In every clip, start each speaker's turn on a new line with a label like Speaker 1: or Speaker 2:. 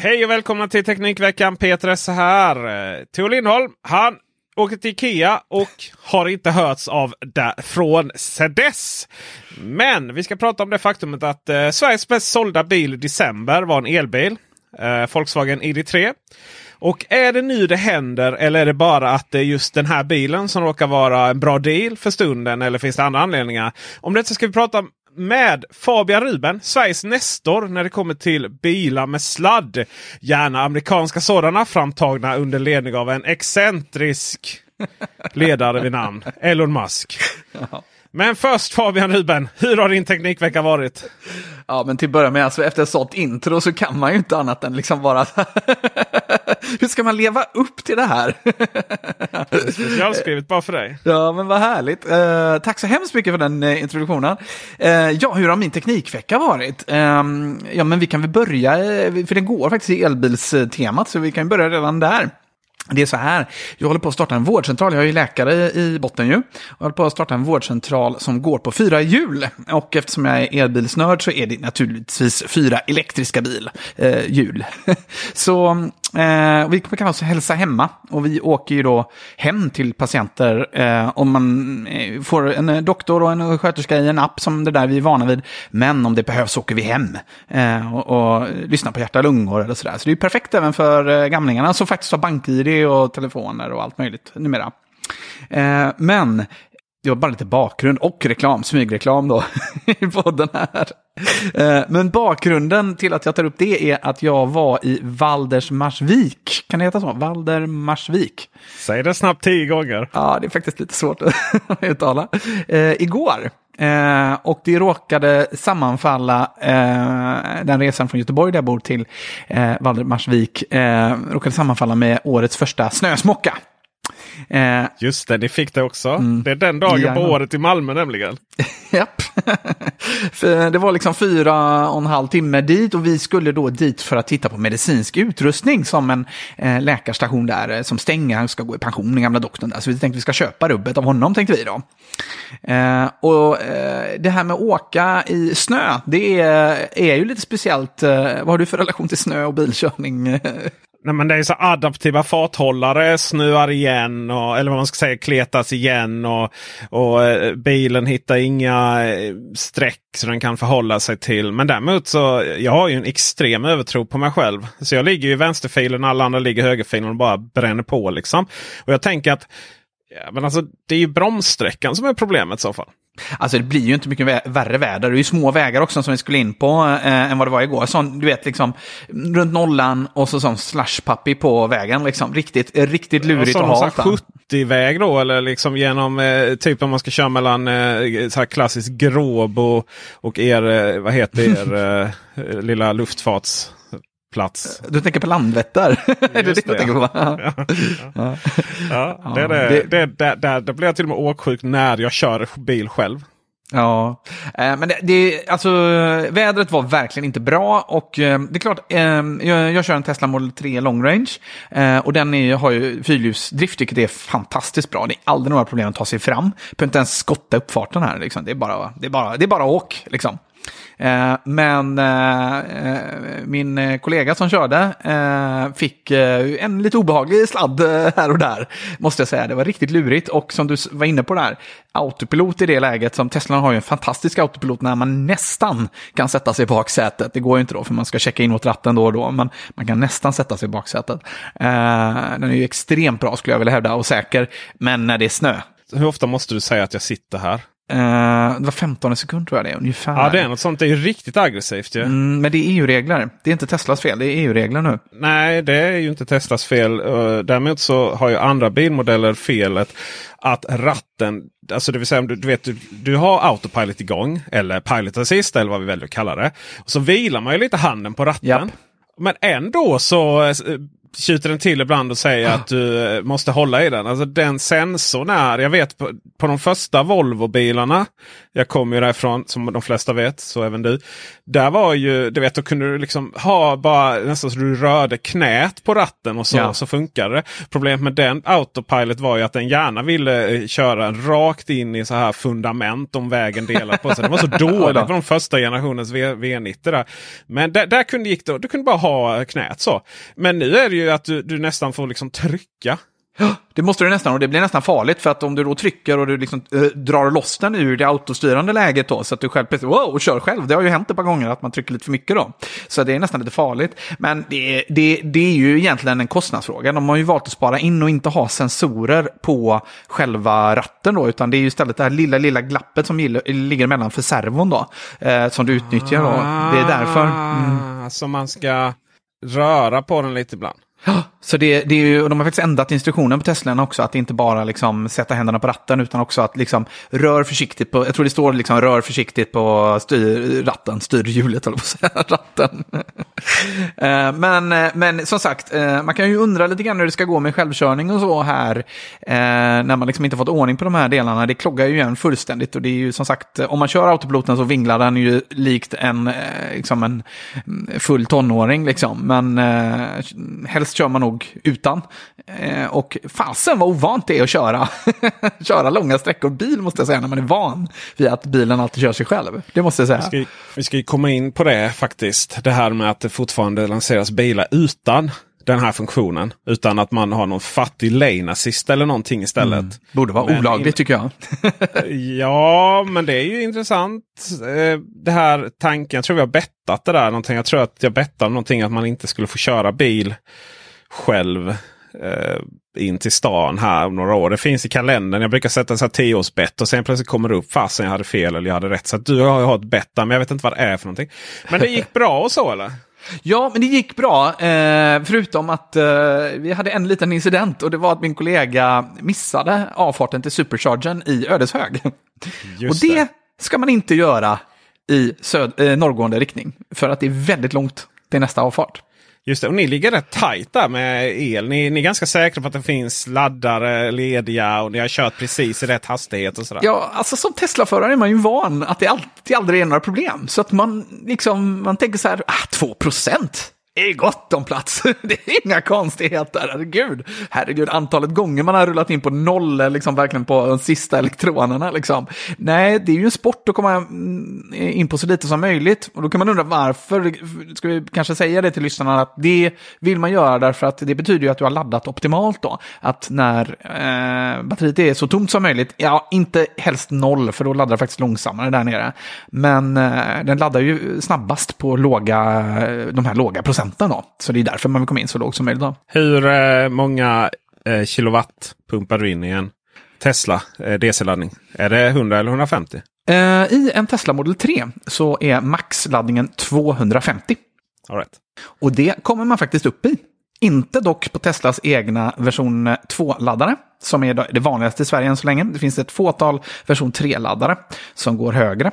Speaker 1: Hej och välkomna till Teknikveckan. Peter Esse här. Tor Lindholm, han åker till Ikea och har inte hörts av därifrån sedan dess. Men vi ska prata om det faktumet att eh, Sveriges bäst sålda bil i december var en elbil. Eh, Volkswagen ID3. Och är det nu det händer eller är det bara att det är just den här bilen som råkar vara en bra deal för stunden? Eller finns det andra anledningar? Om detta ska vi prata med Fabian Ruben, Sveriges nestor när det kommer till bilar med sladd. Gärna amerikanska sådana framtagna under ledning av en excentrisk ledare vid namn Elon Musk. Men först Fabian Ruben, hur har din teknikvecka varit?
Speaker 2: Ja, men till att börja med, alltså, efter ett sånt intro så kan man ju inte annat än liksom bara... Hur ska man leva upp till det här?
Speaker 1: Specialskrivet bara för dig.
Speaker 2: Ja, men vad härligt. Eh, tack så hemskt mycket för den eh, introduktionen. Eh, ja, hur har min teknikvecka varit? Ehm, ja, men vi kan väl börja, för det går faktiskt i elbilstemat, så vi kan börja redan där. Det är så här, jag håller på att starta en vårdcentral, jag är ju läkare i botten ju. Och jag håller på att starta en vårdcentral som går på fyra hjul. Och eftersom jag är elbilsnörd så är det naturligtvis fyra elektriska bil, eh, hjul. så eh, vi kan alltså hälsa hemma. Och vi åker ju då hem till patienter. Eh, om man eh, får en eh, doktor och en sköterska i en app som det där vi är vana vid. Men om det behövs åker vi hem eh, och, och lyssnar på hjärta och lungor eller sådär. Så det är ju perfekt även för eh, gamlingarna som faktiskt har bank-id och telefoner och allt möjligt numera. Eh, men det var bara lite bakgrund och reklam, smygreklam då, i podden här. Eh, men bakgrunden till att jag tar upp det är att jag var i Valdersmarsvik. Kan det heta så? Valdermarsvik.
Speaker 1: Säg det snabbt tio gånger.
Speaker 2: Ja, det är faktiskt lite svårt att uttala. Eh, igår. Eh, och det råkade sammanfalla, den resan från Göteborg där jag bor till eh, Valdemarsvik, råkade sammanfalla med årets första snösmocka. Eh,
Speaker 1: Just det, det fick det också. Det är den dagen på året i Malmö nämligen.
Speaker 2: Japp. Det var liksom fyra och en halv timme dit och vi skulle då dit för att titta på medicinsk utrustning som en eh, läkarstation där eh, som stänger, han ska gå i pension, den gamla doktorn där. Så vi tänkte vi ska köpa rubbet av honom, tänkte vi då. Eh, och eh, det här med att åka i snö, det är, är ju lite speciellt. Eh, vad har du för relation till snö och bilkörning?
Speaker 1: Nej, men det är så adaptiva farthållare snöar igen. Och, eller vad man ska säga, kletas igen. Och, och eh, bilen hittar inga eh, streck så den kan förhålla sig till. Men däremot så jag har ju en extrem övertro på mig själv. Så jag ligger i vänsterfilen, alla andra ligger i högerfilen och bara bränner på. liksom. Och jag tänker att ja, men alltså, det är ju bromssträckan som är problemet i så fall.
Speaker 2: Alltså det blir ju inte mycket vä- värre väder. Det är ju små vägar också som vi skulle in på eh, än vad det var igår. Sån, du vet, liksom runt nollan och så sån slashpappi på vägen. Liksom. Riktigt, riktigt lurigt
Speaker 1: Och
Speaker 2: att
Speaker 1: så
Speaker 2: ha.
Speaker 1: någon sån här 70-väg då eller liksom genom eh, typ om man ska köra mellan eh, så här klassisk Gråbo och er, eh, vad heter er eh, lilla luftfartsplats.
Speaker 2: Du tänker på Landvetter? är det det du
Speaker 1: det,
Speaker 2: tänker på?
Speaker 1: ja.
Speaker 2: Ja.
Speaker 1: Ja, det är det,
Speaker 2: det-
Speaker 1: det, det, där blir jag till och med åksjuk när jag kör bil själv.
Speaker 2: Ja, eh, men det, det, alltså, vädret var verkligen inte bra och eh, det är klart, eh, jag, jag kör en Tesla Model 3 long range eh, och den är, har ju fyrhjulsdrift, vilket är fantastiskt bra. Det är aldrig några problem att ta sig fram. Behöver inte ens skotta uppfarten här, liksom. det, är bara, det, är bara, det är bara åk. Liksom. Eh, men eh, eh min eh, kollega som körde eh, fick en lite obehaglig sladd här och där, måste jag säga. Det var riktigt lurigt och som du var inne på där, autopilot i det läget, som Tesla har ju en fantastisk autopilot när man nästan kan sätta sig i baksätet. Det går ju inte då, för man ska checka in mot ratten då och då, men man kan nästan sätta sig i baksätet. Den är ju extremt bra skulle jag vilja hävda och säker, men när det är snö.
Speaker 1: Hur ofta måste du säga att jag sitter här?
Speaker 2: Uh, det var 15 sekunder tror jag det är ungefär.
Speaker 1: Ja, det är något sånt. Det är ju riktigt aggressivt ju.
Speaker 2: Mm, men det är EU-regler. Det är inte Teslas fel, det är EU-regler nu.
Speaker 1: Nej, det är ju inte Teslas fel. Uh, däremot så har ju andra bilmodeller felet att ratten, alltså det vill säga du, du vet du, du har autopilot igång eller pilot assist eller vad vi väljer att kalla det. Och så vilar man ju lite handen på ratten. Japp. Men ändå så eh, tjuter den till ibland och säger att du eh, måste hålla i den. Alltså den sensorn är, jag vet på, på de första Volvo-bilarna. Jag kommer ju därifrån som de flesta vet, så även du. Där var ju, du vet, då kunde du liksom ha bara nästan så du rörde knät på ratten och så, ja. så funkade det. Problemet med den Autopilot var ju att den gärna ville eh, köra rakt in i så här fundament om vägen delar på sig. Det var så dåligt på de första generationens v V90 där. Men där, där kunde gick det, du kunde bara ha knät så. Men nu är det ju att du, du nästan får liksom trycka
Speaker 2: det måste du nästan och det blir nästan farligt för att om du då trycker och du liksom äh, drar loss den ur det autostyrande läget då så att du själv wow, och kör själv. Det har ju hänt ett par gånger att man trycker lite för mycket då. Så det är nästan lite farligt. Men det, det, det är ju egentligen en kostnadsfråga. De har ju valt att spara in och inte ha sensorer på själva ratten då, utan det är ju istället det här lilla, lilla glappet som ligger mellan för servon då, eh, som du utnyttjar då. Det är därför.
Speaker 1: Mm. Så man ska röra på den lite ibland?
Speaker 2: Ja, så det, det är ju, de har faktiskt ändrat instruktionen på Teslan också, att inte bara liksom sätta händerna på ratten utan också att liksom rör försiktigt på, jag tror det står liksom rör försiktigt på styr, ratten, styrhjulet eller på säga, ratten. Eh, men, eh, men som sagt, eh, man kan ju undra lite grann hur det ska gå med självkörning och så här, när man liksom inte fått ordning på de här delarna. Det kloggar ju igen fullständigt och det är ju som sagt, om man kör autopiloten så vinglar den ju likt en, liksom en mm, full tonåring liksom, men helst kör man nog utan. Eh, och fasen vad ovant det är att köra, köra långa sträckor bil måste jag säga när man är van vid att bilen alltid kör sig själv. Det måste jag säga.
Speaker 1: Vi ska, vi ska komma in på det faktiskt. Det här med att det fortfarande lanseras bilar utan den här funktionen. Utan att man har någon fattig lane assist eller någonting istället. Mm.
Speaker 2: Borde vara men olagligt tycker jag.
Speaker 1: ja, men det är ju intressant. Eh, det här tanken, jag tror vi har bettat det där. Någonting. Jag tror att jag bettade någonting att man inte skulle få köra bil själv eh, in till stan här om några år. Det finns i kalendern. Jag brukar sätta sån tioårsbett och sen plötsligt kommer det upp fasen jag hade fel eller jag hade rätt. Så du har ju ett bett men jag vet inte vad det är för någonting. Men det gick bra och så eller?
Speaker 2: Ja, men det gick bra. Eh, förutom att eh, vi hade en liten incident och det var att min kollega missade avfarten till superchargen i Ödeshög. Just och det, det, ska man inte göra i söd, eh, norrgående riktning. För att det är väldigt långt till nästa avfart.
Speaker 1: Just det, och ni ligger rätt tajt där med el. Ni, ni är ganska säkra på att det finns laddare lediga och ni har kört precis i rätt hastighet och sådär.
Speaker 2: Ja, alltså som Tesla-förare är man ju van att det alltid aldrig är några problem. Så att man liksom, man tänker så här, ah, 2 procent är gott om plats. Det är inga konstigheter, herregud. Herregud, antalet gånger man har rullat in på noll, liksom verkligen på de sista elektronerna. Liksom. Nej, det är ju en sport att komma mm, in på så lite som möjligt. Och då kan man undra varför. Ska vi kanske säga det till lyssnarna att det vill man göra därför att det betyder ju att du har laddat optimalt då. Att när eh, batteriet är så tomt som möjligt, ja, inte helst noll, för då laddar det faktiskt långsammare där nere. Men eh, den laddar ju snabbast på låga, de här låga procenten procenten. Då. Så det är därför man vill komma in så lågt som möjligt. Då.
Speaker 1: Hur eh, många eh, kilowatt pumpar du in i en Tesla eh, DC-laddning? Är det 100 eller 150?
Speaker 2: Eh, I en Tesla Model 3 så är maxladdningen 250.
Speaker 1: All right.
Speaker 2: Och det kommer man faktiskt upp i. Inte dock på Teslas egna version 2-laddare, som är det vanligaste i Sverige än så länge. Det finns ett fåtal version 3-laddare som går högre.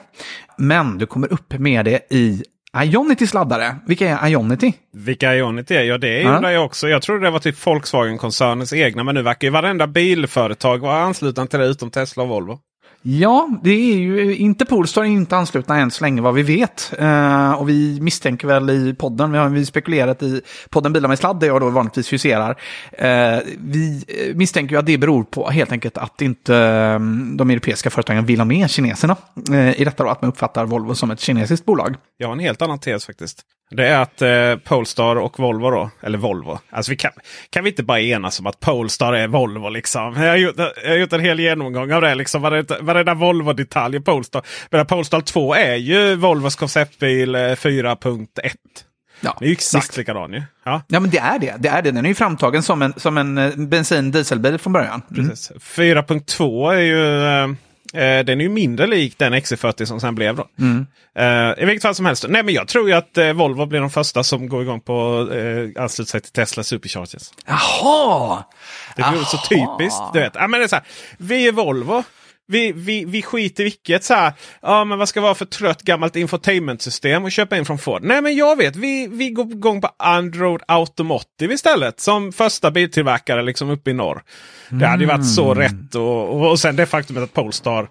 Speaker 2: Men du kommer upp med det i Ionitys laddare. Vilka är Ionity?
Speaker 1: Vilka Ionity är? Ja, det undrar jag också. Jag trodde det var typ Volkswagen-koncernens egna. Men nu verkar ju varenda bilföretag vara anslutna till det utom Tesla och Volvo.
Speaker 2: Ja, det är ju inte Polestar är inte anslutna än så länge vad vi vet. Eh, och vi misstänker väl i podden, vi har vi spekulerat i podden Bilar med sladd där jag då vanligtvis huserar. Eh, vi eh, misstänker ju att det beror på helt enkelt att inte eh, de europeiska företagen vill ha med kineserna eh, i detta då, att man uppfattar Volvo som ett kinesiskt bolag.
Speaker 1: Jag har en helt annan tes faktiskt. Det är att eh, Polestar och Volvo då, eller Volvo. Alltså vi kan, kan vi inte bara enas om att Polestar är Volvo liksom? Jag har gjort, jag har gjort en hel genomgång av det. Liksom, varenda, varenda Volvo-detalj i Polestar. Men Polestar 2 är ju Volvos konceptbil eh, 4.1.
Speaker 2: Ja,
Speaker 1: Det är ju exakt
Speaker 2: visst.
Speaker 1: likadan ju. Ja,
Speaker 2: Ja, men det är det. det är det. Den är ju framtagen som en, som en eh, bensin-dieselbil från början. Mm.
Speaker 1: precis. 4.2 är ju... Eh, eh, den är ju mindre lik den XC40 som sen blev. Då. Eh, I vilket fall som helst. Nej, men jag tror ju att eh, Volvo blir de första som går igång på eh, ansluter sig till Tesla Superchargers.
Speaker 2: Jaha!
Speaker 1: Det blir så typiskt. Du vet. Ja, men det är så här, vi är Volvo. Vi, vi, vi skiter i vilket. Så här, ja, men vad ska vara för trött gammalt infotainmentsystem och köpa in från Ford? Nej men jag vet. Vi, vi går igång på Android Automotive istället. Som första biltillverkare liksom uppe i norr. Det hade ju varit så rätt. Och, och, sen det faktumet att Polestar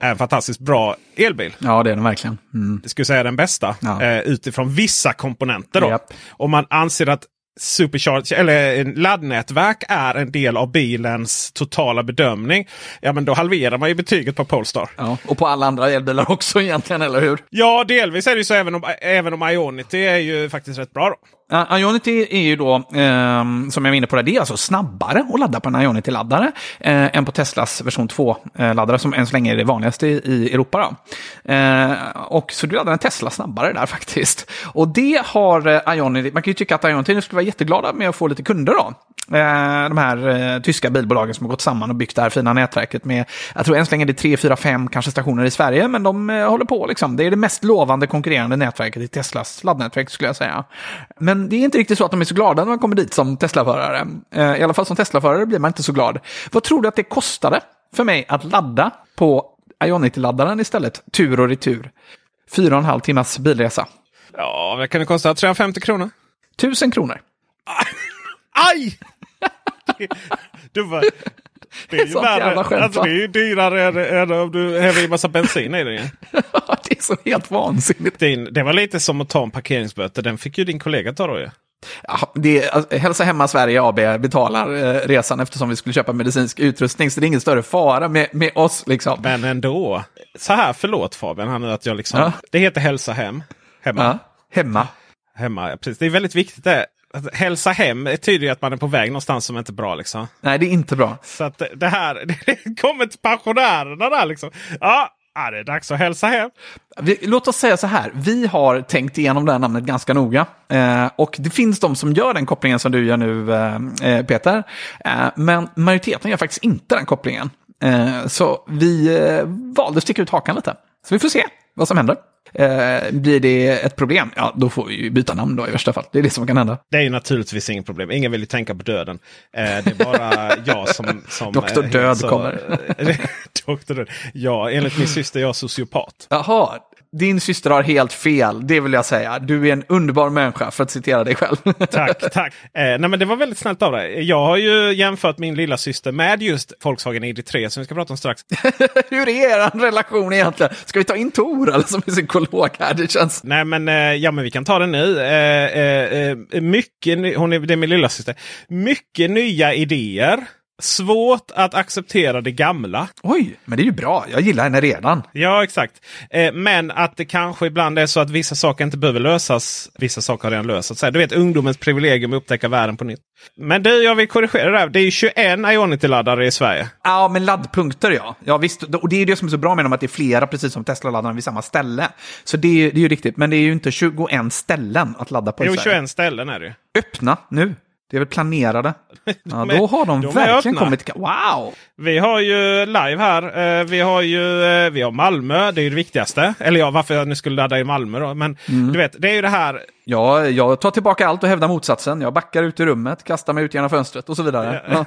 Speaker 1: är en fantastiskt bra elbil.
Speaker 2: Ja, det är den verkligen. Mm.
Speaker 1: Det skulle säga den bästa.
Speaker 2: Ja.
Speaker 1: Eh, utifrån vissa komponenter. Då.
Speaker 2: Japp.
Speaker 1: Om man anser att Supercharge, eller laddnätverk är en del av bilens totala bedömning. Ja men då halverar man ju betyget på Polestar.
Speaker 2: Ja, och på alla andra elbilar också egentligen, eller hur?
Speaker 1: Ja delvis är det ju så även om, även om Ionity är ju faktiskt rätt bra. då.
Speaker 2: Uh, Ionity är ju då, um, som jag var inne på, det, det är alltså snabbare att ladda på en Ionity-laddare uh, än på Teslas version 2-laddare, som än så länge är det vanligaste i, i Europa. Då. Eh, och så du laddar en Tesla snabbare där faktiskt. Och det har Ionity, man kan ju tycka att Ionity skulle vara jätteglada med att få lite kunder då. De här tyska bilbolagen som har gått samman och byggt det här fina nätverket med, jag tror än så länge det är tre, fyra, fem kanske stationer i Sverige, men de håller på liksom. Det är det mest lovande konkurrerande nätverket i Teslas laddnätverk skulle jag säga. Men det är inte riktigt så att de är så glada när man kommer dit som Tesla-förare. Eh, I alla fall som Tesla-förare blir man inte så glad. Vad tror du att det kostade för mig att ladda på Ionity-laddaren istället, tur och retur? Fyra och en halv timmas bilresa.
Speaker 1: Ja, vad kan det kosta? 350 kronor?
Speaker 2: Tusen kronor.
Speaker 1: Aj! du var, det är ju värre. Alltså, det är ju dyrare än, än om du häver i massa bensin i den.
Speaker 2: det är så helt vansinnigt.
Speaker 1: Det var lite som att ta en parkeringsböter. Den fick ju din kollega ta då ju.
Speaker 2: Ja, det är, alltså, Hälsa Hemma Sverige AB betalar eh, resan eftersom vi skulle köpa medicinsk utrustning, så det är ingen större fara med, med oss. Liksom.
Speaker 1: Men ändå. Så här, förlåt Fabian, han, att jag liksom,
Speaker 2: Ja.
Speaker 1: det heter hälsa hem. Hemma.
Speaker 2: Ja, hemma.
Speaker 1: hemma. Precis. Det är väldigt viktigt det. Att hälsa hem betyder ju att man är på väg någonstans som inte är bra. Liksom.
Speaker 2: Nej, det är inte bra.
Speaker 1: Så att det- det här det kommer till pensionärerna där liksom. Ja, ja, det är dags att hälsa hem.
Speaker 2: Vi, låt oss säga så här, vi har tänkt igenom det här namnet ganska noga. Eh, och det finns de som gör den kopplingen som du gör nu, eh, eh Peter. Eh, men majoriteten gör faktiskt inte den kopplingen. Eh, så vi eh, valde att sticka ut hakan lite. Så vi får se vad som händer. Eh, blir det ett problem, ja då får vi byta namn då i värsta fall. Det är det som kan hända.
Speaker 1: Det är ju naturligtvis inget problem. Ingen vill ju tänka på döden. Eh, det är bara jag som... som
Speaker 2: Dr.
Speaker 1: eh,
Speaker 2: Död
Speaker 1: så-
Speaker 2: kommer.
Speaker 1: Dr. Död. Ja, enligt min syster är jag sociopat.
Speaker 2: Jaha, din syster har helt fel, det vill jag säga. Du är en underbar människa, för att citera dig själv.
Speaker 1: Tack, tack. Eh, nej, men det var väldigt snällt av dig. Jag har ju jämfört min lilla syster med just Volkswagen ID3 som vi ska prata om strax.
Speaker 2: Hur är er relation egentligen? Ska vi ta in Tor eller som är psykolog här? Det känns...
Speaker 1: Nej men, eh, ja, men vi kan ta det nu. Eh, eh, eh, mycket, hon är, det är min lilla syster. Mycket nya idéer. Svårt att acceptera det gamla.
Speaker 2: Oj, men det är ju bra. Jag gillar henne redan.
Speaker 1: Ja, exakt. Eh, men att det kanske ibland är så att vissa saker inte behöver lösas. Vissa saker har redan lösts. Du vet ungdomens privilegium att upptäcka världen på nytt. Men du, jag vill korrigera det här. Det är ju 21 Ionity-laddare i Sverige.
Speaker 2: Ja, men laddpunkter ja. Ja visst, och det är ju det som är så bra med dem, att det är flera, precis som Tesla-laddarna, vid samma ställe. Så det är, ju- det är ju riktigt, men det är ju inte 21 ställen att ladda på i
Speaker 1: Jo,
Speaker 2: Sverige.
Speaker 1: 21 ställen är det ju.
Speaker 2: Öppna nu. Det är väl planerade. Ja,
Speaker 1: är-
Speaker 2: då har de,
Speaker 1: de
Speaker 2: verkligen kommit... Wow!
Speaker 1: Vi har ju live här. Eh, vi har ju eh, vi har Malmö. Det är ju det viktigaste. Eller ja, varför jag nu skulle ladda i Malmö då. Men du vet, det är ju det här.
Speaker 2: Ja, jag tar tillbaka allt och hävdar motsatsen. Jag backar ut i rummet, kastar mig ut genom fönstret och så vidare. Ja.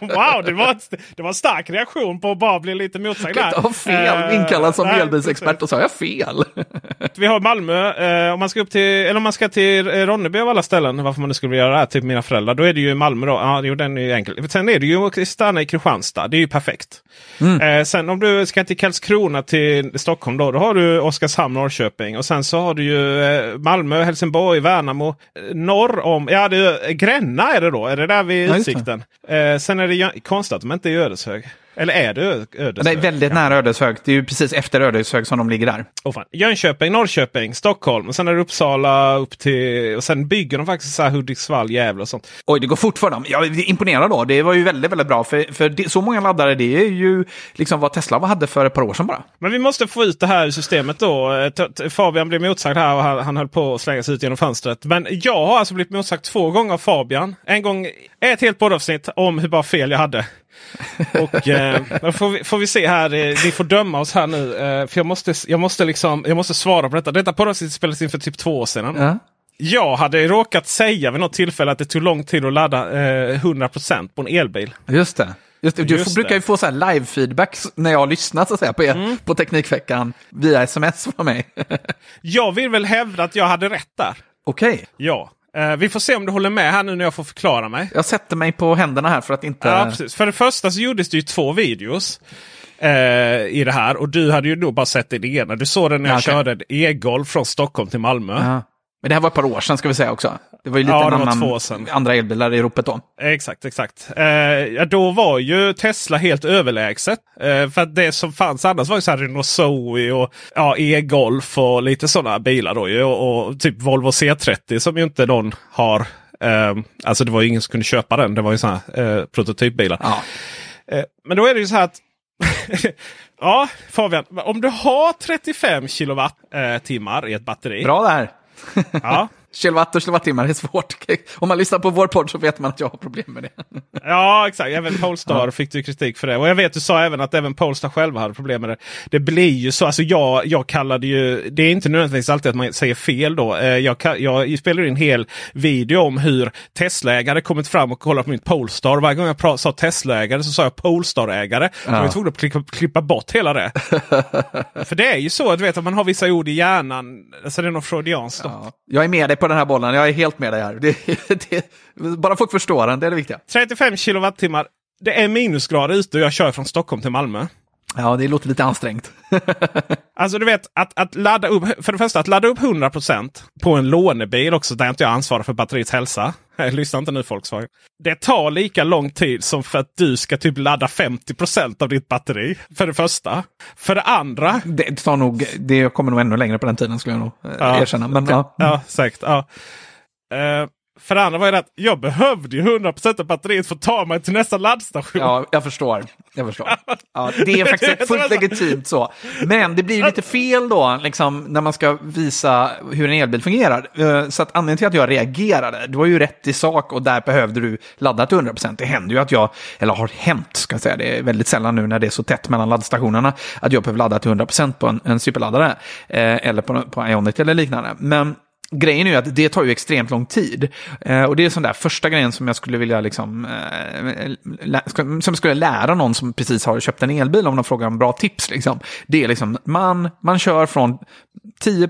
Speaker 1: wow, det var, det var en stark reaktion på att bara bli lite motsagd
Speaker 2: där. Jag har fel, uh, inkallad som elbilsexpert och så har jag fel.
Speaker 1: Vi har Malmö. Uh, om man ska upp till, eller om man ska till Ronneby av alla ställen, varför man nu skulle vilja göra det här, typ mina föräldrar, då är det ju Malmö då. Ja, jo, den är ju enkel. Sen är det ju stanna i Kristianstad. Det är ju perfekt. Mm. Uh, sen om du ska till Karlskrona till Stockholm då, då har du Oskarshamn, Norrköping och sen så har du ju Malmö, Helsingborg, Värnamo. Norr om, ja det, Gränna är det då. Är det där vid utsikten? Eh, sen är det konstigt att de inte är i Ödeshög. Eller är det Ödeshög?
Speaker 2: Det är väldigt nära Ödeshög. Det är ju precis efter Ödeshög som de ligger där.
Speaker 1: Oh, fan. Jönköping, Norrköping, Stockholm. Och sen är det Uppsala upp till... Och sen bygger de faktiskt så här Hudiksvall, Gävle och sånt.
Speaker 2: Oj, det går fort för dem. Jag är imponerad då. Det var ju väldigt, väldigt bra. För, för det, så många laddare, det är ju liksom vad Tesla hade för ett par år sedan bara.
Speaker 1: Men vi måste få ut det här i systemet då. Eh, Fabian blev motsagd här och han, han höll på att slänga sig ut genom fönstret. Men jag har alltså blivit motsagd två gånger av Fabian. En gång, ett helt poddavsnitt om hur bara fel jag hade. Och eh, får, vi, får vi se här. Eh, ni får döma oss här nu. Eh, för jag måste, jag, måste liksom, jag måste svara på detta. Detta poddavsnitt spelades in för typ två år sedan. Ja. Jag hade råkat säga vid något tillfälle att det tog lång tid att ladda eh, 100% på en elbil.
Speaker 2: Just det. Just det. Du Just brukar ju få så live-feedback när jag har lyssnat så att säga, på, er, mm. på Teknikveckan via sms från mig.
Speaker 1: jag vill väl hävda att jag hade rätt där.
Speaker 2: Okej. Okay.
Speaker 1: Ja. Uh, vi får se om du håller med här nu när jag får förklara mig.
Speaker 2: Jag sätter mig på händerna här för att inte...
Speaker 1: Ja, precis. För det första så gjordes det ju två videos uh, i det här. Och du hade ju nog bara sett den ena. Du såg den när jag okay. körde e-golf från Stockholm till Malmö.
Speaker 2: Ja. Men det här var ett par år sedan ska vi säga också. Det var ju lite ja, annan, andra elbilar i ropet då.
Speaker 1: Exakt, exakt. Eh, då var ju Tesla helt överlägset. Eh, för det som fanns annars var ju så här Renault Zoe och ja, e-golf och lite sådana bilar då ju. Och, och, typ Volvo C30 som ju inte någon har. Eh, alltså det var ju ingen som kunde köpa den. Det var ju sådana eh, prototypbilar. Ja. Eh, men då är det ju så här att Ja, Fabian, om du har 35 kilowattimmar i ett batteri.
Speaker 2: Bra där! Ja. Kilowatt och kilowattimmar är svårt. Om man lyssnar på vår podd så vet man att jag har problem med det.
Speaker 1: ja, exakt. Även Polestar ja. fick du kritik för det. Och jag vet du sa även att även Polestar själva hade problem med det. Det blir ju så. Alltså jag, jag kallade ju... Det är inte nödvändigtvis alltid att man säger fel då. Eh, jag, jag spelar in en hel video om hur Tesla-ägare kommit fram och kollat på mitt Polestar. Varje gång jag sa Tesla-ägare så sa jag Polestar-ägare. Ja. Jag var tvungen att klippa, klippa bort hela det. för det är ju så du vet att man har vissa ord i hjärnan. Alltså det är något freudianskt. Ja.
Speaker 2: Jag är med dig på den här bollen. Jag är helt med dig här. Det, det, bara folk förstår den, det är det viktiga.
Speaker 1: 35 kilowattimmar. Det är minusgrader ute och jag kör från Stockholm till Malmö.
Speaker 2: Ja, det låter lite ansträngt.
Speaker 1: alltså du vet, att, att ladda upp, för det första att ladda upp 100% på en lånebil också där inte jag ansvarar för batteriets hälsa. Lyssna inte nu Volkswagen. Det tar lika lång tid som för att du ska typ ladda 50% av ditt batteri. För det första. För det andra.
Speaker 2: Det tar nog, det kommer nog ännu längre på den tiden skulle jag nog eh, ja, erkänna. Men,
Speaker 1: ja. ja, säkert. Ja. Uh, för det andra var det att jag behövde ju 100% av batteriet för att ta mig till nästa laddstation.
Speaker 2: Ja, jag förstår. Jag förstår. Ja, det är faktiskt fullt legitimt så. Men det blir lite fel då, liksom, när man ska visa hur en elbil fungerar. Eh, så att anledningen till att jag reagerade, det var ju rätt i sak och där behövde du ladda till 100%. Det händer ju att jag, eller har hänt, ska jag säga, det är väldigt sällan nu när det är så tätt mellan laddstationerna, att jag behöver ladda till 100% på en, en superladdare. Eh, eller på, på Ionit eller liknande. Men Grejen är ju att det tar ju extremt lång tid. Eh, och det är sån där första grejen som jag skulle vilja liksom, eh, som jag skulle lära någon som precis har köpt en elbil om de frågar om bra tips. Liksom. Det är liksom, man, man kör från 10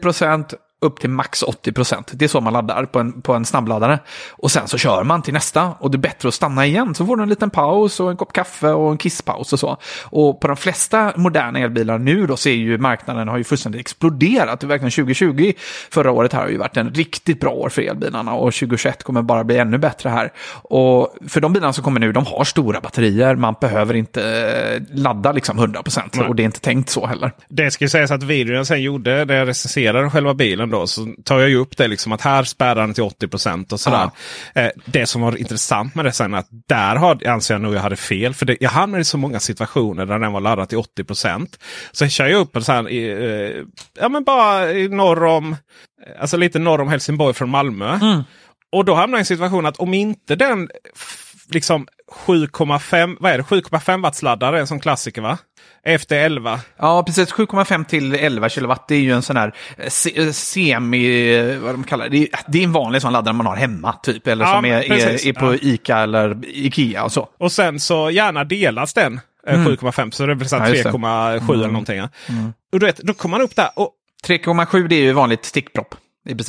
Speaker 2: upp till max 80 procent. Det är så man laddar på en, på en snabbladdare. Och sen så kör man till nästa och det är bättre att stanna igen. Så får du en liten paus och en kopp kaffe och en kisspaus och så. Och på de flesta moderna elbilar nu då ser ju marknaden har ju fullständigt exploderat. Det verkligen 2020 förra året här har ju varit en riktigt bra år för elbilarna och 2021 kommer bara bli ännu bättre här. Och för de bilarna som kommer nu, de har stora batterier. Man behöver inte eh, ladda liksom 100 procent och det är inte tänkt så heller.
Speaker 1: Det ska ju sägas att videon jag sen gjorde där jag recenserade själva bilen då så tar jag ju upp det liksom att här spärrar den till 80% och sådär. Ja. Eh, det som var intressant med det sen att där har, anser jag nog jag hade fel. För det, jag hamnade i så många situationer där den var laddad till 80% Sen kör jag upp en sån här, eh, ja men bara i norr om, alltså lite norr om Helsingborg från Malmö. Mm. Och då hamnar jag i en situation att om inte den liksom 7,5 vad är det? 7,5 watts laddare, en sån klassiker va? Efter 11.
Speaker 2: Ja, precis. 7,5 till 11 kilowatt. Det är ju en sån här eh, se eh, semi, eh, vad de kallar det. Det är, det är en vanlig sån laddare man har hemma, typ. Eller
Speaker 1: Ja,
Speaker 2: som är,
Speaker 1: precis.
Speaker 2: är, är på
Speaker 1: Ja.
Speaker 2: Ica eller Ikea och så.
Speaker 1: Och sen så gärna delas den. eh, 7,5 så det blir så här
Speaker 2: Mm.
Speaker 1: 3,7 eller någonting. Ja. Och du vet, då kommer man upp där. Och,
Speaker 2: 3,7 det är ju vanligt stickpropp.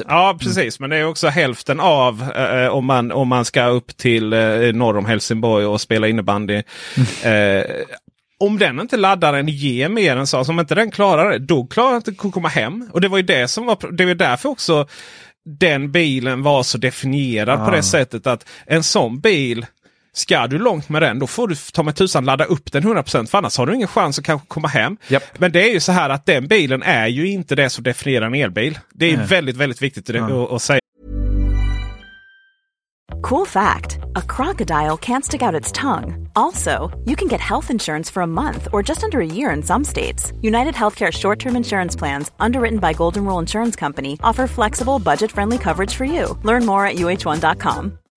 Speaker 1: Ja, precis. Men det är också hälften av eh, om, man, om man ska upp till eh, norr om Helsingborg och spela innebandy. Eh, om den inte laddaren ger mer än så, alltså om inte den klarar det, då klarar den inte att komma hem. Och det var ju det som var, det var därför också den bilen var så definierad på det sättet att en sån bil Ska du långt med den då får du ta med tusan ladda upp den 100% för annars har du ingen chans att kanske komma hem.
Speaker 2: Japp.
Speaker 1: Men det är ju så här att den bilen är ju inte det som definierar en elbil. Det är väldigt, väldigt viktigt att, att, att säga.
Speaker 3: Cool fact a crocodile can't stick out its tongue. Also, you can get health insurance for a month or just under a year in some states. United Healthcare short term insurance plans, underwritten by Golden Rule Insurance Company, offer flexible, budget friendly coverage for you. Learn more at uh1.com.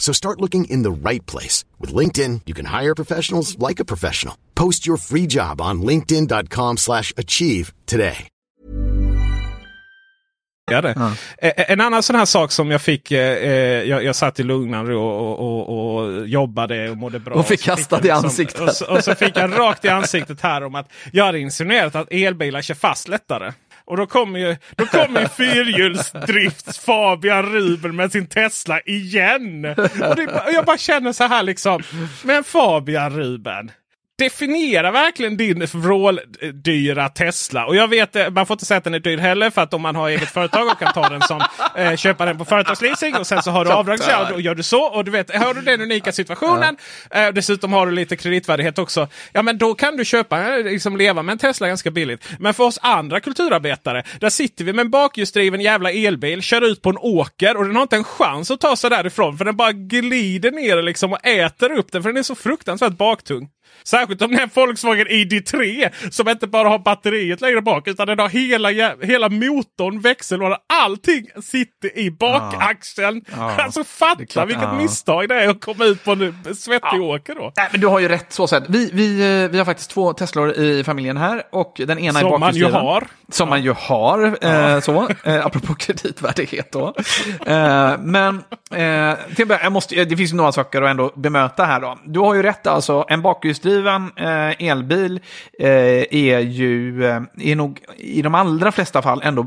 Speaker 4: So start looking in the right place. With LinkedIn, you can hire professionals like a professional. Post your free job on linkedin.com slash achieve today.
Speaker 1: Eh, En annan sån här sak som jag fick. Eh, eh, jag, jag satt i lugnande och, och, och, och jobbade och mådde bra.
Speaker 2: Och fick
Speaker 1: så
Speaker 2: kastad i
Speaker 1: liksom-
Speaker 2: ansiktet.
Speaker 1: Och så, och så fick jag rakt i ansiktet här om att jag hade insinuerat att elbilar kör fast lättare. Och då kommer ju, då kommer ju fyrhjulsdrifts Fabian Ruben med sin Tesla igen. Och, det, och jag bara känner så här liksom. Men Fabian Ruben. Definiera verkligen din vråldyra Tesla. Och jag vet, eh, man får inte säga att den är dyr heller. För att om man har eget företag och kan ta den som, eh, köpa den på företagsleasing och sen så har du avdrag. Då gör du så. Och du vet, har du den unika situationen. Eh, dessutom har du lite kreditvärdighet också. Ja men då kan du köpa, eh, liksom leva med en Tesla ganska billigt. Men för oss andra kulturarbetare. Där sitter vi med en bakhjulsdriven jävla elbil. Kör ut på en åker och den har inte en chans att ta sig därifrån. För den bara glider ner liksom och äter upp den. För den är så fruktansvärt baktung. Särskilt om det är en Volkswagen ID3 som inte bara har batteriet längre bak utan den har hela, hela motorn, växellådan, allting sitter i bakaxeln. Alltså fatta
Speaker 2: klart,
Speaker 1: vilket
Speaker 2: ja.
Speaker 1: misstag det är att komma ut på en svettig åker då.
Speaker 2: Nej, men du har ju rätt så sett. Vi, vi, eh, vi har faktiskt två Teslor i familjen här och den ena är
Speaker 1: Som man ju har.
Speaker 2: Som man ju har, eh, så. Eh, apropå kreditvärdighet då. Eh, men eh, jag måste, det finns några saker att ändå bemöta här då. Du har ju rätt alltså, en bakhjulsdriven eh, elbil eh, är ju, eh, är nog i de allra flesta fall ändå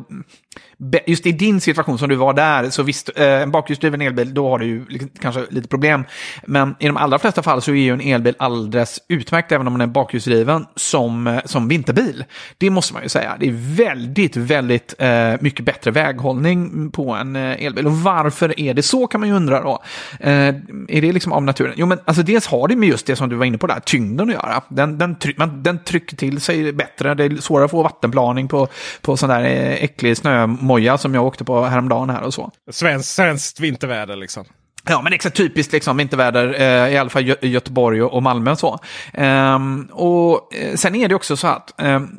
Speaker 2: Just i din situation som du var där, så visst, eh, en bakhjulsdriven elbil, då har du ju liksom kanske lite problem. Men i de allra flesta fall så är ju en elbil alldeles utmärkt, även om den är bakhjulsdriven, som, eh, som vinterbil. Det måste man ju säga. Det är väldigt, väldigt eh, mycket bättre väghållning på en eh, elbil. Och varför är det så kan man ju undra då. Eh, är det liksom av naturen? Jo, men alltså dels har det med just det som du var inne på där, tyngden att göra. Den, den, tryck, man, den trycker till sig bättre, det är svårare att få vattenplaning på, på sån där äcklig snö snömoja som jag åkte på häromdagen här och så.
Speaker 1: Svensk, svenskt vinterväder liksom.
Speaker 2: Ja, men exakt typiskt liksom vinterväder, eh, i alla fall Gö Göteborg och, och Malmö och så. Ehm, och eh, sen är det också så att ehm,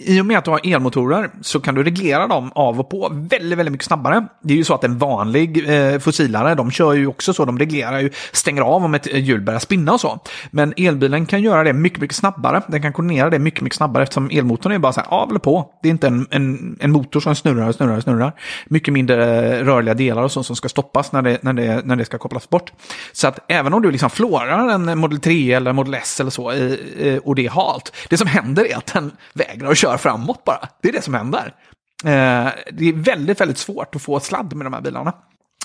Speaker 2: i och med att du har elmotorer så kan du reglera dem av och på väldigt, väldigt mycket snabbare. Det är ju så att en vanlig eh, fossilare, de kör ju också så, de reglerar ju, stänger av om ett eh, hjul börjar spinna och så. Men elbilen kan göra det mycket, mycket snabbare. Den kan koordinera det mycket, mycket snabbare eftersom elmotorn är bara så här av eller på. Det är inte en, en, en motor som snurrar och snurrar och snurrar. Mycket mindre eh, rörliga delar och så som ska stoppas när det, när det, när det ska kopplas bort. Så att även om du liksom flårar en Model 3 eller Model S eller så i, i, och det är halt, det som händer är att den vägrar att köra framåt bara. Det är det som händer. Eh, det är väldigt, väldigt svårt att få sladd med de här bilarna.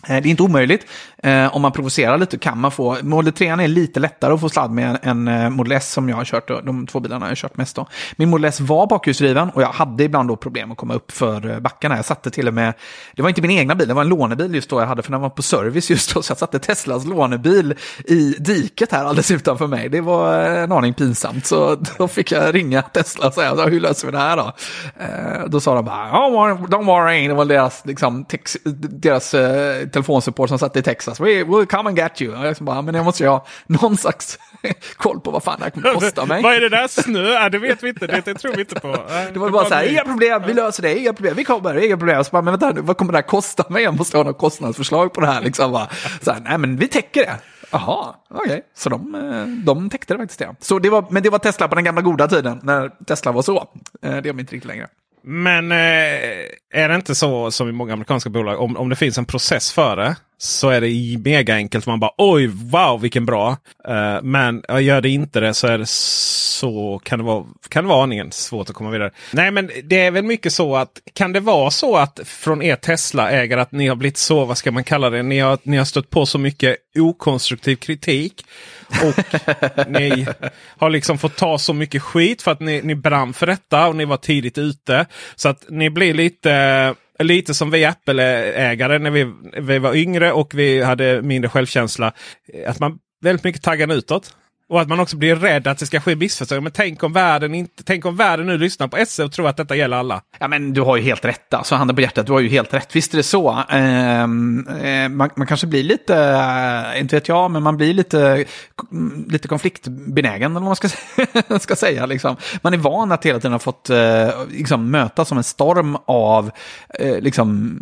Speaker 2: Eh, det är inte omöjligt. Eh, om man provocerar lite kan man få... Model 3 är lite lättare att få sladd med än eh, Model S som jag har kört. De två bilarna jag har kört mest då. Min Model S var bakhjulsdriven och jag hade ibland då problem att komma upp för backarna. Jag satte till och med... Det var inte min egna bil, det var en lånebil just då jag hade för den var på service just då. Så jag satte Teslas lånebil i diket här alldeles utanför mig. Det var en aning pinsamt. Så då fick jag ringa Tesla och säga, hur löser vi det här då? Då sa de bara, don't worry, det var deras, liksom, tex, deras telefonsupport som satt i Texas. We will come and get you. Och jag bara, men jag måste ju ha någon slags koll på vad fan det här kommer kosta mig.
Speaker 1: Vad är det där? Snö? Det vet vi inte. Det, det tror vi inte på.
Speaker 2: Det var bara så här, inga problem, vi löser det, inga problem, vi kommer, inga problem. Så bara, men vänta, nu, vad kommer det här kosta mig? Jag måste ha något kostnadsförslag på det här. Liksom, bara. Så här, nej, men vi täcker det. Jaha, okej. Så de, eh, de täckte det faktiskt. Ja. Så det var, men det var Tesla på den gamla goda tiden, när Tesla var så. Eh, Det är de inte riktigt längre.
Speaker 1: Men eh, är det inte så som i många amerikanska bolag, om, om det finns en process för det så är det mega enkelt. Man bara oj, wow, vilken bra. Eh, men ja, gör det inte det så är det så kan det, vara, kan det vara aningen svårt att komma vidare. Nej, men det är väl mycket så att kan det vara så att från er Tesla-ägare att ni har blivit så, vad ska man kalla det, ni har, ni har stött på så mycket okonstruktiv kritik. Och ni har liksom fått ta så mycket skit för att ni, ni brann för detta och ni var tidigt ute. Så att ni blir lite Lite som vi Apple-ägare när vi, vi var yngre och vi hade mindre självkänsla. Att man väldigt mycket taggade utåt. Och att man också blir rädd att det ska ske missförstånd. Men tänk om världen, inte, tänk om världen nu lyssnar på SE och tror att detta gäller alla.
Speaker 2: Ja, men du har ju helt rätt. Alltså, handen på hjärtat, du har ju helt rätt. Visst är det så. Ehm, eh, man, man kanske blir lite, eh, inte vet jag, men man blir lite, mm, lite konfliktbenägen, eller vad man ska, ska säga. Liksom. Man är van att hela tiden ha fått eh, liksom, mötas som en storm av eh, liksom,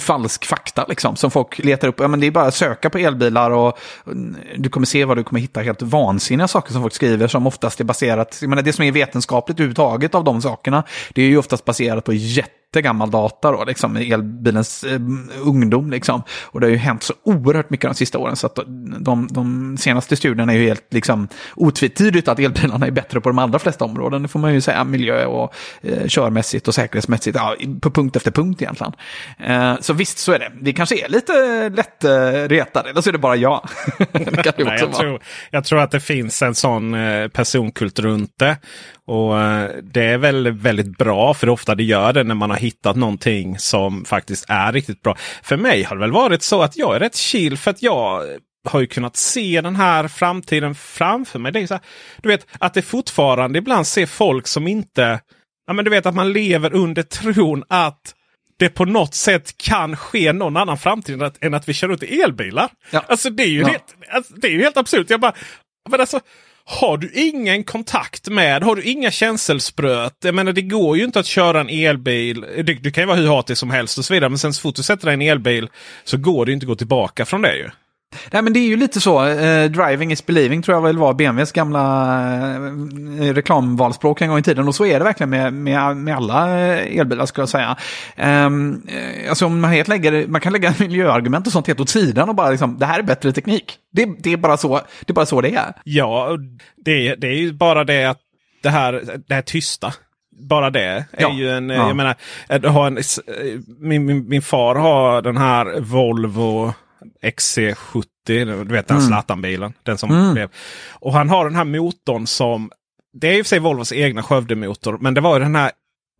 Speaker 2: falsk fakta, liksom, som folk letar upp. Ja, men det är bara att söka på elbilar och mm, du kommer se vad du kommer hitta helt vansinniga saker som folk skriver som oftast är baserat, jag menar det som är vetenskapligt överhuvudtaget av de sakerna, det är ju oftast baserat på jättegammal data då, liksom elbilens eh, ungdom liksom. Och det har ju hänt så oerhört mycket de sista åren så att de, de senaste studierna är ju helt liksom otvetydigt att elbilarna är bättre på de allra flesta områden. Det får man ju säga, miljö och eh, körmässigt och säkerhetsmässigt, ja, på punkt efter punkt egentligen. Eh, så visst så är det. Vi kanske är lite lätt eh, retade, eller så är det bara jag. det
Speaker 1: Nej, jag, tror, jag tror att det finns en sån eh, personkult runt det. Och eh, Det är väl väldigt bra för ofta det gör det när man har hittat någonting som faktiskt är riktigt bra. För mig har det väl varit så att jag är rätt chill för att jag har ju kunnat se den här framtiden framför mig. Det är så här, du vet att det fortfarande ibland ser folk som inte... Ja, men du vet att man lever under tron att det på något sätt kan ske någon annan framtid än att, än att vi kör ut i elbilar.
Speaker 2: Ja.
Speaker 1: Alltså det är ju
Speaker 2: Ja.
Speaker 1: helt, alltså, det är ju helt absurt. Jag bara, men alltså, har du ingen kontakt med, har du inga känselspröt. Jag menar det går ju inte att köra en elbil. Du, du kan ju vara hur hatig som helst och så vidare. Men sen så fort du sätter dig i en elbil så går det ju inte att gå tillbaka från det ju.
Speaker 2: Nej, men det är ju lite så. Eh, driving is believing tror jag väl var BMWs gamla eh, reklamvalspråk en gång i tiden. Och så är det verkligen med, med, med alla eh, elbilar skulle jag säga. Um, eh, alltså om man, helt lägger, man kan lägga miljöargument och sånt helt åt sidan och bara liksom, det här är bättre teknik. Det, det, är, bara så, det är bara så det är.
Speaker 1: Ja, det, det är ju bara det att det här, det här tysta. Bara det är
Speaker 2: Ja.
Speaker 1: ju en...
Speaker 2: Ja.
Speaker 1: Jag menar, att ha en, min, min, min far har den här Volvo XC70. Du vet den
Speaker 2: Mm.
Speaker 1: Zlatan-bilen. Den som blev. Och han har den här motorn som... Det är i och för sig Volvos egna Skövde-motor. Men det var ju den här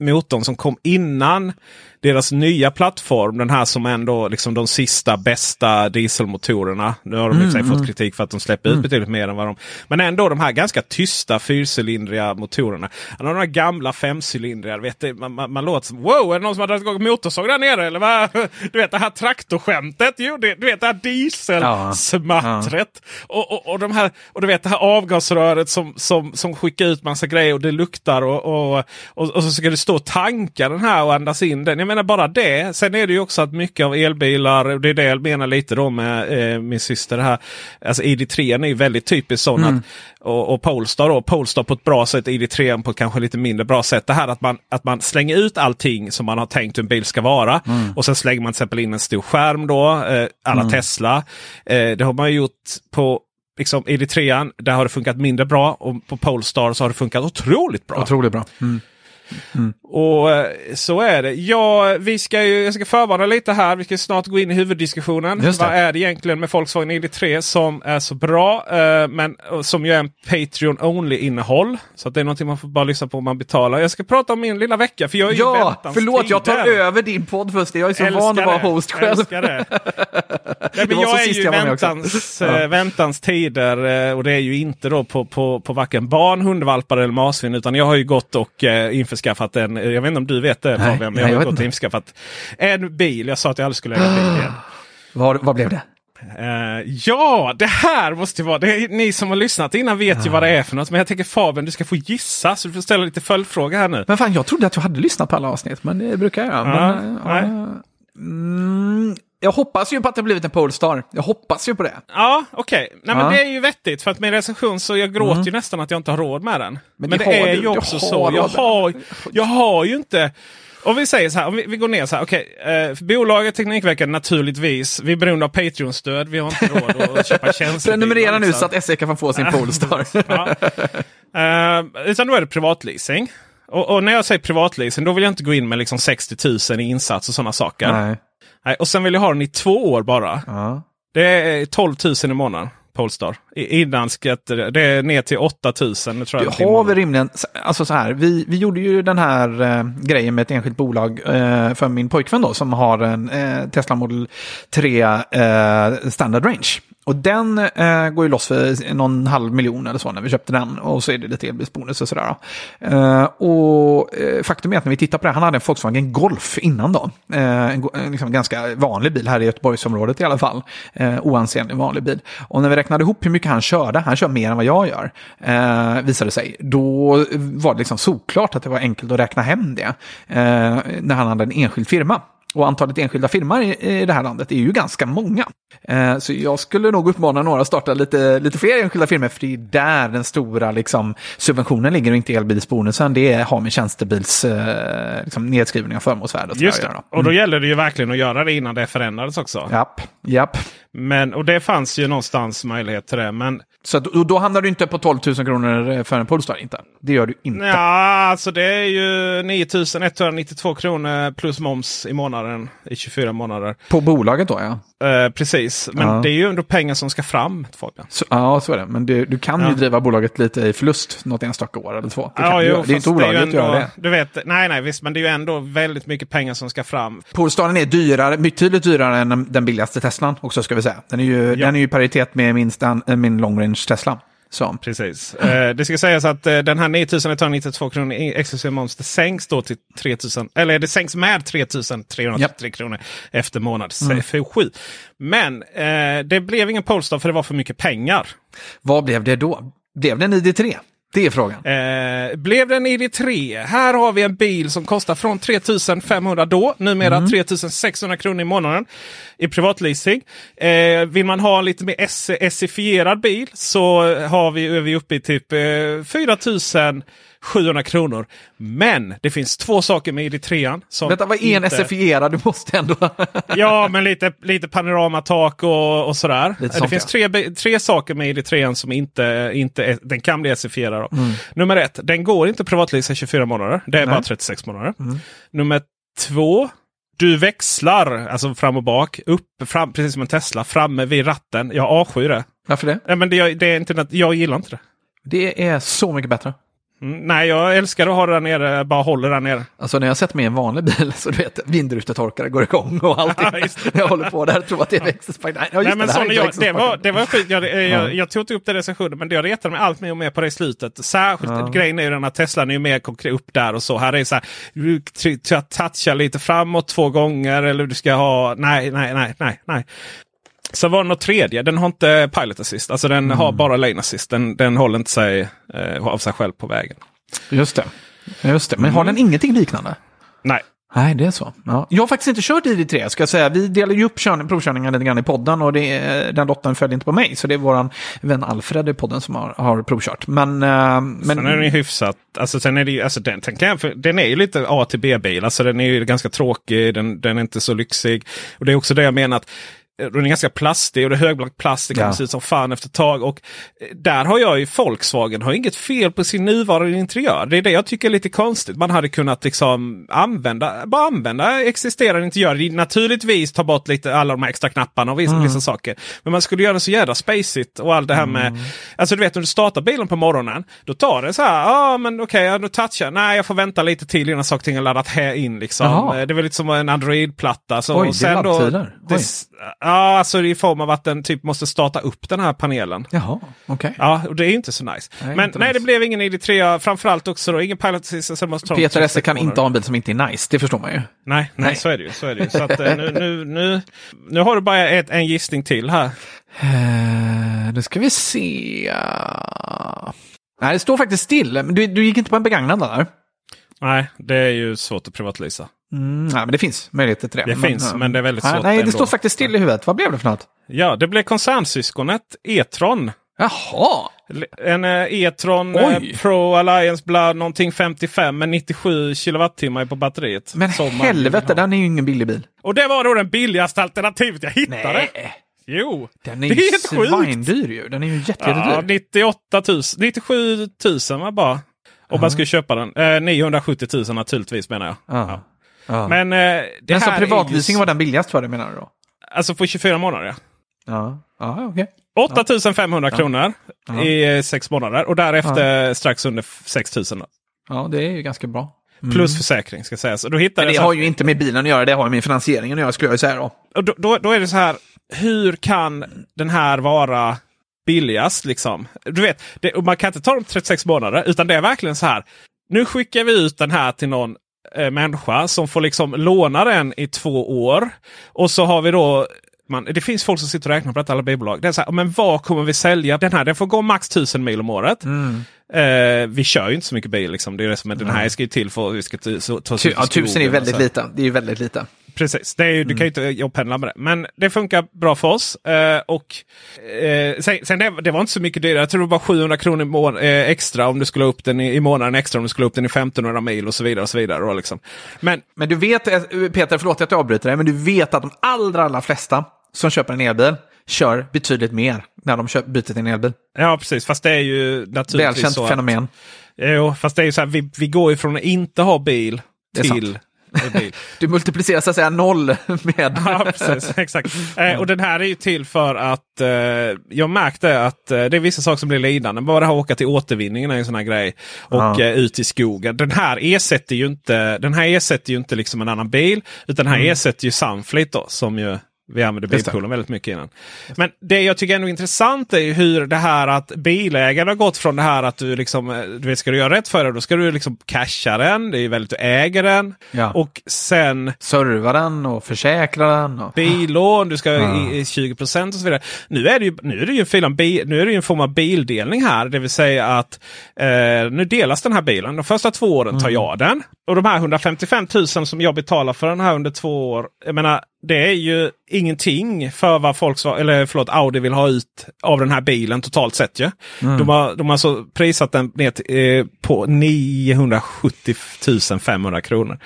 Speaker 1: motorn som kom innan deras nya plattform. Den här som ändå liksom de sista bästa dieselmotorerna. Nu har de i för sig fått kritik för att de släpper ut betydligt mer än vad de... Men ändå de här ganska tysta fyrcylindriga motorerna. De här gamla femcylindriga. Vet du, man, man, man låter som wow, är det någon som har dragit igång motorsåg där nere? Eller vad? Du vet det här traktorskämtet. Jo, det, du vet det här dieselsmattret. Och, och, och, de här, och du vet det här avgasröret som, som, som skickar ut massa grejer och det luktar. Och, och, och, och så ska du stå och tanka den här och andas in den. Jag menar bara det. Sen är det ju också att mycket av elbilar, och det är det jag menar lite då med eh, min syster här. Alltså ID3 är ju väldigt typiskt sån att och, och Polestar då. Polestar på ett bra sätt, ID3 på ett kanske lite mindre bra sätt. Det här att man, att man slänger ut allting som man har tänkt en bil ska vara. Och sen slänger man till exempel in en stor skärm då. Eh, alla Tesla. Eh, det har man ju gjort på liksom, ID3. Där har det funkat mindre bra. Och på Polestar så har det funkat otroligt bra.
Speaker 2: Otroligt bra. Mm.
Speaker 1: Och eh, så är det. Ja, vi ska ju, jag ska förvarna lite här. Vi ska snart gå in i huvuddiskussionen.
Speaker 2: Det.
Speaker 1: Vad är det egentligen med Volkswagen ID3 som är så bra? eh, men som ju är en Patreon Only innehåll. Så att det är någonting man får bara lyssna på om man betalar. Jag ska prata om min lilla vecka. För jag är
Speaker 2: Ja, förlåt jag tar
Speaker 1: tider.
Speaker 2: över din podd först. Jag är så
Speaker 1: Älskar
Speaker 2: van att vara
Speaker 1: det.
Speaker 2: host själv.
Speaker 1: Älskar det. Nej,
Speaker 2: Det
Speaker 1: men
Speaker 2: så
Speaker 1: jag är ju
Speaker 2: jag
Speaker 1: väntans,
Speaker 2: Ja.
Speaker 1: eh, väntans tider och det är ju inte då på, på, på varken barn, hundvalpar eller marsvin utan jag har ju gått och eh, införskaffat en, jag vet inte om du vet det Fabian, men
Speaker 2: nej,
Speaker 1: jag
Speaker 2: jag
Speaker 1: har gått och införskaffat en bil. Jag sa att jag aldrig skulle äga bil igen.
Speaker 2: Vad, vad blev det?
Speaker 1: Eh, ja, det här måste ju vara, det är, ni som har lyssnat innan vet ju vad det är för något. Men jag tänker Fabian, du ska få gissa så du får ställa lite följdfrågor här nu.
Speaker 2: Men fan, jag trodde att jag hade lyssnat på alla avsnitt, men det brukar jag.
Speaker 1: Ja,
Speaker 2: men,
Speaker 1: nej.
Speaker 2: ja. mm, jag hoppas ju på att det har blivit en Polestar. Jag hoppas ju på det.
Speaker 1: Ja, okej. Nej men
Speaker 2: Ja.
Speaker 1: det är ju vettigt för att min recension så jag gråter ju nästan att jag inte har råd med den. Men,
Speaker 2: det
Speaker 1: det, är
Speaker 2: du,
Speaker 1: ju också så. Jag har, jag har ju inte... Om vi säger så här, om vi, vi går ner så här. Okej, eh, bolaget Teknikveckan naturligtvis. Vi är beroende av Patreon-stöd. Vi har inte råd att köpa tjänster.
Speaker 2: Prenumerera nu så att SE kan få sin Polestar.
Speaker 1: ja. Eh, utan då är det privatleasing. Och, och när jag säger privatleasing då vill jag inte gå in med liksom 60 000 i insats och sådana saker.
Speaker 2: Nej.
Speaker 1: Nej, och sen vill jag ha den i två år bara.
Speaker 2: Ja.
Speaker 1: Det är 12 000 i månaden. Polestar. Innan skatt, det är ner till 8 000. Nu tror jag
Speaker 2: har väl rimligen, alltså så här, vi, vi gjorde ju den här eh, grejen med ett enskilt bolag eh, för min pojkvän då som har en eh, Tesla Model 3 eh, Standard Range. Och den eh, går ju loss för någon halv miljon eller så när vi köpte den. Och så är det lite elbilsbonus och sådär. Eh, och eh, faktum är att när vi tittar på det, han hade en Volkswagen Golf innan då. Eh, en liksom ganska vanlig bil här i Göteborgsområdet i alla fall. Eh, oansenlig vanlig bil. Och när vi räknade ihop hur mycket han körde, han kör mer än vad jag gör, eh, visade det sig. Då var det liksom såklart att det var enkelt att räkna hem det. Eh, när han hade en enskild firma. Och antalet enskilda firmor i, i det här landet är ju ganska många. Eh, så jag skulle nog uppmana några att starta lite, lite fler enskilda firmor, för det är där den stora liksom, subventionen ligger och inte elbilsbonusen. Det har med tjänstebils eh, liksom, nedskrivning av förmånsvärde och sådär
Speaker 1: Just det.
Speaker 2: göra.
Speaker 1: Och då gäller det ju verkligen att göra det innan det förändrades också.
Speaker 2: Japp, japp.
Speaker 1: Men, och det fanns ju någonstans möjlighet till det. Men
Speaker 2: Så och då hamnar du inte på 12 000 kronor för en Polestar, inte. Det gör du inte.
Speaker 1: ja, alltså det är ju 9 192 kronor plus moms i månaden i 24 månader.
Speaker 2: På bolaget då, ja.
Speaker 1: Eh, precis, men
Speaker 2: Ja.
Speaker 1: det är ju ändå pengar som ska fram. Fabian.
Speaker 2: Så, ja, så är det. Men du, du kan
Speaker 1: Ja.
Speaker 2: ju driva bolaget lite i förlust något enstaka år eller två. Det, kan
Speaker 1: Ja,
Speaker 2: du
Speaker 1: jo,
Speaker 2: göra. det är inte olagligt att göra det.
Speaker 1: Du vet, nej, nej, visst, men det är ju ändå väldigt mycket pengar som ska fram.
Speaker 2: Polestaren är dyrare, betydligt dyrare än den- billigaste Teslan också ska vi säga. Den är ju, den är ju i paritet med min, stan, äh, min long range Tesla. Så.
Speaker 1: Precis. Eh, det ska sägas att eh, den här 9192 kronor exklusive moms det sänks då till 3000 eller det sänks med 3333 kronor efter månad
Speaker 2: Mm.
Speaker 1: 7. Men eh, det blev ingen Polestar för det var för mycket pengar.
Speaker 2: Vad blev det då? Blev det en ID3? Det är frågan.
Speaker 1: Eh, blev det en ID3? Här har vi en bil som kostar från 3500 då, numera
Speaker 2: Mm.
Speaker 1: 3600 kronor i månaden i privatleasing. Eh, vill man ha en lite mer SE-fierad bil så har vi, är vi uppe i typ eh, 4700 kronor. Men det finns två saker med ID3. Som
Speaker 2: Vänta, vad är en
Speaker 1: inte-
Speaker 2: SFI-erad? Du måste ändå...
Speaker 1: Ja, men lite, lite panoramatak och, och sådär.
Speaker 2: Lite
Speaker 1: det
Speaker 2: sånt,
Speaker 1: finns
Speaker 2: ja.
Speaker 1: tre, tre saker med ID3 som inte, inte den kan bli SE-fierad. då.
Speaker 2: Mm.
Speaker 1: Nummer ett, den går inte privatleasa i 24 månader. Det är bara 36 månader.
Speaker 2: Mm.
Speaker 1: Nummer två, du växlar alltså fram och bak, upp, fram, precis som en Tesla, framme vid ratten. Jag avskyr det.
Speaker 2: Varför det?
Speaker 1: Nej, men det, det är inte, jag gillar inte det.
Speaker 2: Det är så mycket bättre.
Speaker 1: Mm, nej, jag älskar att ha det där nere, bara håller där nere.
Speaker 2: Alltså när jag sätter mig i en vanlig bil så du vet, vindrutetorkare går igång och allting.
Speaker 1: Ja,
Speaker 2: jag håller på där och tror att det är växelspark. Nej, ja, just
Speaker 1: Nej, men
Speaker 2: det, här är
Speaker 1: jag, det, var, det var skit. Jag, jag,
Speaker 2: Ja.
Speaker 1: jag, jag tog inte upp det i recensionen men jag retade mig allt mer och mer på det i slutet. Särskilt grejen är ju den att Teslan är ju mer konkret upp där och så. Här är det så här. Du touchar lite framåt två gånger eller du ska ha. Nej, nej, nej, nej, nej. Så var det något tredje. Den har inte pilot assist. Alltså den
Speaker 2: Mm.
Speaker 1: har bara lane assist. Den, den håller inte sig eh, av sig själv på vägen.
Speaker 2: Just det. Just det. Men har den ingenting liknande?
Speaker 1: Nej.
Speaker 2: Nej, det är så. Ja. Jag har faktiskt inte kört ID3, ska jag säga. Vi delar ju upp körning, provkörningar lite grann i podden och det är, den lotten följer inte på mig. Så det är våran vän Alfred i podden som har, har provkört. Men... eh, men
Speaker 1: Sen är den ju hyfsat. Alltså, sen är det ju, alltså, den, den, kan, jag- för den är ju lite A till B-bil. Alltså, den är ju ganska tråkig. Den, den är inte så lyxig. Och det är också det jag menar. att den är ganska plastig och det är högblank plast. Det kan
Speaker 2: Ja.
Speaker 1: se ut som fan efter ett tag. Och eh, där har jag ju Volkswagen har inget fel på sin nuvarande interiör. Det är det jag tycker är lite konstigt. Man hade kunnat liksom använda, bara använda existerande interiör. Naturligtvis ta bort lite alla de här extra knapparna och vissa,
Speaker 2: Mm.
Speaker 1: vissa saker. Men man skulle göra det så jävla spacigt och allt det här med... Alltså du vet när du startar bilen på morgonen. Då tar det så här. Ja ah, men okej, okay, då touchar. Nej jag får vänta lite till innan saker och ting är laddat här in. Liksom.
Speaker 2: Jaha.
Speaker 1: Eh, Det är väl lite som en Android-platta. Så,
Speaker 2: Oj,
Speaker 1: och
Speaker 2: det är laddtider.
Speaker 1: Ja, alltså i form av att den typ måste starta upp den här panelen.
Speaker 2: Jaha, okej.
Speaker 1: Ja, och det är inte så nice.
Speaker 2: Nej,
Speaker 1: men nej,
Speaker 2: nice.
Speaker 1: det blev ingen ID3. Framförallt också då, ingen Pilot Assist. så det måste ta
Speaker 2: Peter Esse
Speaker 1: 36
Speaker 2: kan inte ha en bil som inte är nice, det förstår man ju.
Speaker 1: Nej, nej,
Speaker 2: Nej.
Speaker 1: så är det ju. Så, är det ju. så att, eh, nu, nu, nu, nu har du bara ett, en gissning till här.
Speaker 2: Eh, nu ska vi se. Nej, det står faktiskt still. Du, du gick inte på en begagnad där?
Speaker 1: Nej, det är ju svårt att privatlisa.
Speaker 2: Mm, nej, men det finns möjligheter till det.
Speaker 1: Det finns, men det är väldigt
Speaker 2: nej,
Speaker 1: svårt
Speaker 2: Nej, det
Speaker 1: ändå.
Speaker 2: står faktiskt still i huvudet. Vad blev det för något?
Speaker 1: Ja, det blev koncernsyskonet E-tron.
Speaker 2: Jaha!
Speaker 1: En eh, E-tron
Speaker 2: Oj.
Speaker 1: eh, Pro Alliance Blood någonting 55 med 97 kilowattimmar på batteriet.
Speaker 2: Men helvete, den är ju ingen billig bil.
Speaker 1: Och det var då den billigaste alternativet jag hittade. Jo,
Speaker 2: Den är
Speaker 1: det
Speaker 2: ju
Speaker 1: är sjukt.
Speaker 2: svindyr ju. Den är ju jätte,
Speaker 1: Ja,
Speaker 2: jättedyr.
Speaker 1: 98 000, 97 000 var bara. Om man skulle köpa den. Eh, 970 000 naturligtvis menar jag.
Speaker 2: Ja. Ja.
Speaker 1: Men eh, det
Speaker 2: Men som
Speaker 1: här
Speaker 2: privatleasing
Speaker 1: är ju,
Speaker 2: var den billigast för dig menar du då?
Speaker 1: Alltså på 24 månader. ja.
Speaker 2: Ja, ja okej.
Speaker 1: 8500 kronor
Speaker 2: Ja.
Speaker 1: i eh, sex månader. Och därefter strax under 6 000. då.
Speaker 2: Ja, det är ju ganska bra.
Speaker 1: Plus försäkring ska sägas. Då hittade
Speaker 2: Men det
Speaker 1: så
Speaker 2: har
Speaker 1: här-
Speaker 2: ju inte med bilen att göra, det har ju med finansieringen att göra skulle jag säga då.
Speaker 1: och då, då, då är det så här. Hur kan den här vara billigast? Liksom? Du vet, det, man kan inte ta dem 36 månader. Utan det är verkligen så här. Nu skickar vi ut den här till någon eh, människa som får liksom låna den i två år. Och så har vi då man, det finns folk som sitter och räknar på detta, alla bilbolag. Det är så här, men vad kommer vi sälja? Den här den får gå max 1000 mil om året. Mm. Eh, vi kör ju inte så mycket bil. Liksom. Det är det som är, den här ska ju till för att vi ska ta ta oss i
Speaker 2: ja, tusen är
Speaker 1: och
Speaker 2: väldigt lite. Det är ju väldigt lite.
Speaker 1: Precis, det är ju, du kan ju inte jobbpendla med det. Men det funkar bra för oss. Eh, och eh, sen, sen det, det var inte så mycket dyrare. Jag tror det var bara 700 kronor i må- eh, extra om du skulle upp den i, i månaden extra om du skulle upp den i 1500 mil och så vidare. och så vidare då, liksom. Men
Speaker 2: Men du vet, eh, Peter, förlåt att jag avbryter dig, men du vet att de allra, allra flesta som köper en elbil kör betydligt mer när de byter till en elbil.
Speaker 1: ja, precis. Fast det är ju naturligtvis
Speaker 2: Välkänt
Speaker 1: så. att-
Speaker 2: fenomen.
Speaker 1: Jo, fast det är ju så här, vi, vi går ju från att inte ha bil till bil.
Speaker 2: Du multiplicerar så att säga noll med...
Speaker 1: Ja, precis. Exakt. Eh, och den här är ju till för att eh, jag märkte att eh, det är vissa saker som blir lidande. Bara det här åka till återvinningen är en sån här grej. Och
Speaker 2: Ja.
Speaker 1: eh, ut i skogen. Den här ersätter ju inte, den här ersätter ju inte liksom en annan bil. Utan den här ersätter ju Sunfleet då, som ju vi
Speaker 2: det.
Speaker 1: bilpoolen väldigt mycket innan. Men det jag tycker ändå är intressant är ju hur det här att bilägare har gått från det här att du liksom, eh, du vet, ska du göra rätt för dig då ska du liksom casha den. Det är ju väldigt, du äger den.
Speaker 2: Ja.
Speaker 1: Och sen
Speaker 2: Serva den och försäkra den. Och...
Speaker 1: billån, du ska i, i 20% och så vidare. Nu är det ju, nu är det ju, en, bi, nu är det en form av bildelning här. Det vill säga att eh, nu delas den här bilen. De första två åren tar jag den. Och de här 155 000 som jag betalar för den här under två år. Jag menar, det är ju ingenting för vad folk, eller förlåt, Audi vill ha ut av den här bilen totalt sett. ju. De, har, de har alltså prisat den ner till, eh, på 970 500 kronor.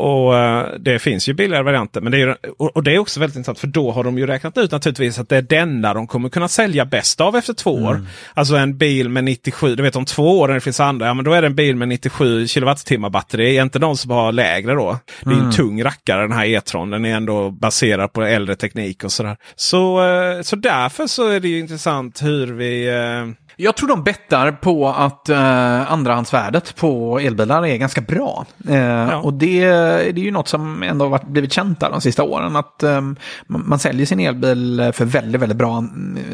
Speaker 1: Och eh, det finns ju billigare varianter. Men det är och, det är också väldigt intressant för då har de ju räknat ut naturligtvis att det är denna de kommer kunna sälja bäst av efter två år. Alltså en bil med 97, du vet om två år när det finns andra, ja men då är det en bil med 97 kilowattimmar batteri. Inte de som har lägre då. Det är en tung rackare den här E-tron. Den är ändå baserad på äldre teknik och sådär. Så, eh, så därför så är det ju intressant hur vi eh,
Speaker 2: Jag tror de bettar på att eh, andrahandsvärdet på elbilar är ganska bra. Eh, Och det, det är ju något som ändå har blivit känt där de sista åren. Att eh, man, säljer sin elbil för väldigt, väldigt bra,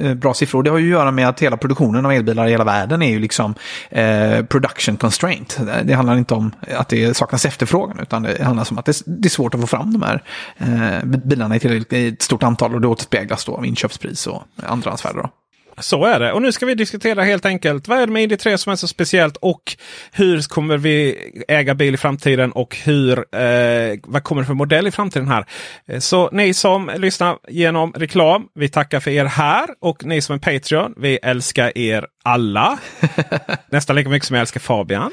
Speaker 2: eh, bra siffror. Det har ju att göra med att hela produktionen av elbilar i hela världen är ju liksom eh, production constraint. Det handlar inte om att det saknas efterfrågan utan det handlar om att det, det är svårt att få fram de här eh, bilarna i i ett stort antal och det återspeglas då av inköpspris och andrahandsvärde. Då.
Speaker 1: Så är det. Och nu ska vi diskutera helt enkelt vad är det med ID3 som är så speciellt och hur kommer vi äga bil i framtiden och hur, eh, vad kommer det för modell i framtiden här. Eh, Så ni som lyssnar genom reklam, vi tackar för er här och ni som är Patreon, vi älskar er alla. Nästan lika mycket som jag älskar Fabian.